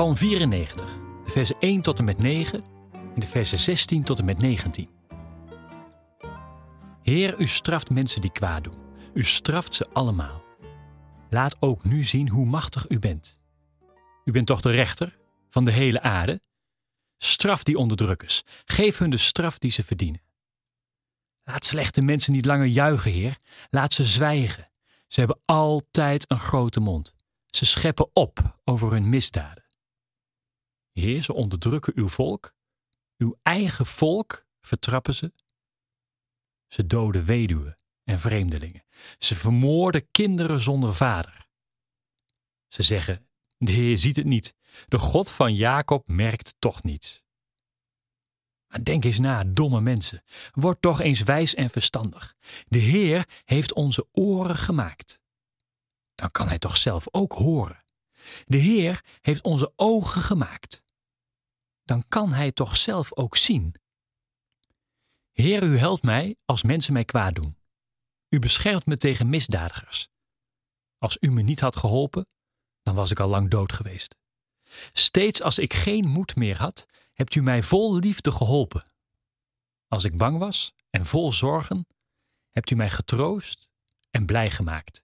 Psalm 94, de versen 1 tot en met 9 en de versen 16 tot en met 19. Heer, u straft mensen die kwaad doen. U straft ze allemaal. Laat ook nu zien hoe machtig u bent. U bent toch de rechter van de hele aarde? Straf die onderdrukkers. Geef hun de straf die ze verdienen. Laat slechte mensen niet langer juichen, Heer. Laat ze zwijgen. Ze hebben altijd een grote mond. Ze scheppen op over hun misdaden. Heer, ze onderdrukken uw volk. Uw eigen volk vertrappen ze. Ze doden weduwen en vreemdelingen. Ze vermoorden kinderen zonder vader. Ze zeggen: De Heer ziet het niet. De God van Jacob merkt toch niets. Maar denk eens na, domme mensen. Word toch eens wijs en verstandig. De Heer heeft onze oren gemaakt. Dan kan Hij toch zelf ook horen. De Heer heeft onze ogen gemaakt. Dan kan Hij toch zelf ook zien. Heer, u helpt mij als mensen mij kwaad doen. U beschermt me tegen misdadigers. Als u me niet had geholpen, dan was ik al lang dood geweest. Steeds als ik geen moed meer had, hebt u mij vol liefde geholpen. Als ik bang was en vol zorgen, hebt u mij getroost en blij gemaakt.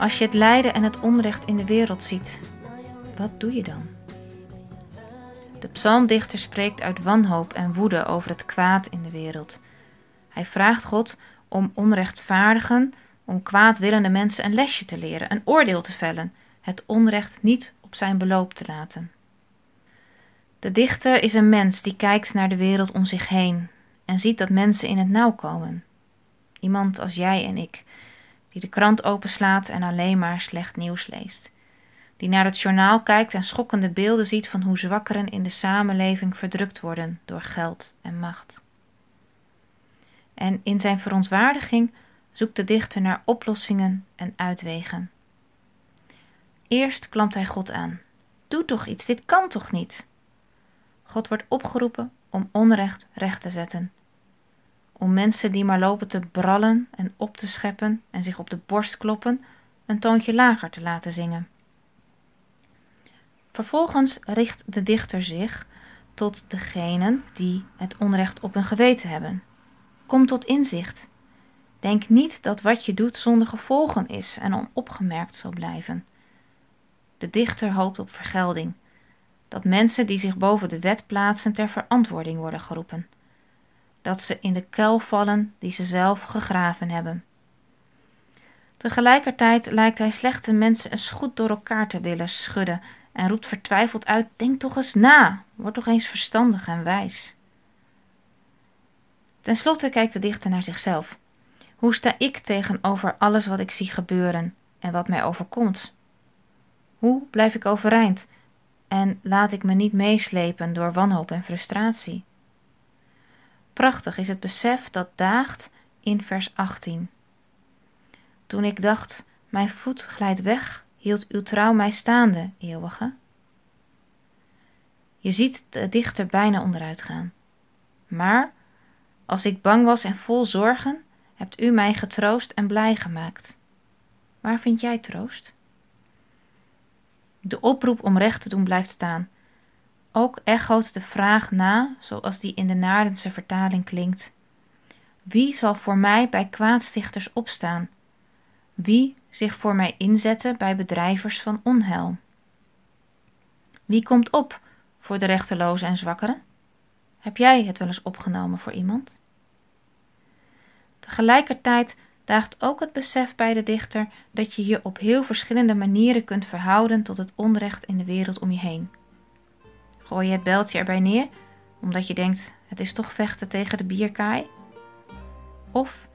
Als je het lijden en het onrecht in de wereld ziet, wat doe je dan? De psalmdichter spreekt uit wanhoop en woede over het kwaad in de wereld. Hij vraagt God om onrechtvaardigen, om kwaadwillende mensen een lesje te leren, een oordeel te vellen, het onrecht niet op zijn beloop te laten. De dichter is een mens die kijkt naar de wereld om zich heen en ziet dat mensen in het nauw komen. Iemand als jij en ik, die de krant openslaat en alleen maar slecht nieuws leest. Die naar het journaal kijkt en schokkende beelden ziet van hoe zwakkeren in de samenleving verdrukt worden door geld en macht. En in zijn verontwaardiging zoekt de dichter naar oplossingen en uitwegen. Eerst klampt hij God aan. Doe toch iets, dit kan toch niet? God wordt opgeroepen om onrecht recht te zetten om mensen die maar lopen te brallen en op te scheppen en zich op de borst kloppen, een toontje lager te laten zingen. Vervolgens richt de dichter zich tot degenen die het onrecht op hun geweten hebben. Kom tot inzicht. Denk niet dat wat je doet zonder gevolgen is en onopgemerkt zal blijven. De dichter hoopt op vergelding, dat mensen die zich boven de wet plaatsen ter verantwoording worden geroepen dat ze in de kuil vallen die ze zelf gegraven hebben. Tegelijkertijd lijkt hij slechte mensen eens goed door elkaar te willen schudden en roept vertwijfeld uit: Denk toch eens na, word toch eens verstandig en wijs. Ten slotte kijkt de dichter naar zichzelf. Hoe sta ik tegenover alles wat ik zie gebeuren en wat mij overkomt? Hoe blijf ik overeind en laat ik me niet meeslepen door wanhoop en frustratie? Prachtig is het besef dat daagt in vers 18. Toen ik dacht, mijn voet glijdt weg, hield uw trouw mij staande, eeuwige. Je ziet de dichter bijna onderuit gaan. Maar als ik bang was en vol zorgen, hebt u mij getroost en blij gemaakt. Waar vind jij troost? De oproep om recht te doen blijft staan ook echoot de vraag na, zoals die in de Naardense vertaling klinkt: Wie zal voor mij bij kwaadstichters opstaan? Wie zich voor mij inzetten bij bedrijvers van onheil? Wie komt op voor de rechtelozen en zwakkeren? Heb jij het wel eens opgenomen voor iemand? Tegelijkertijd daagt ook het besef bij de dichter dat je je op heel verschillende manieren kunt verhouden tot het onrecht in de wereld om je heen. Gooi je het beltje erbij neer, omdat je denkt: het is toch vechten tegen de bierkaai? Of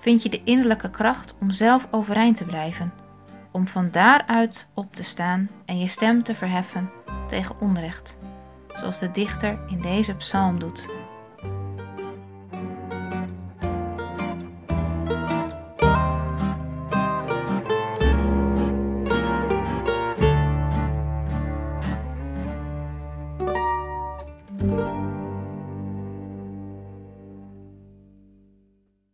vind je de innerlijke kracht om zelf overeind te blijven, om van daaruit op te staan en je stem te verheffen tegen onrecht, zoals de dichter in deze psalm doet.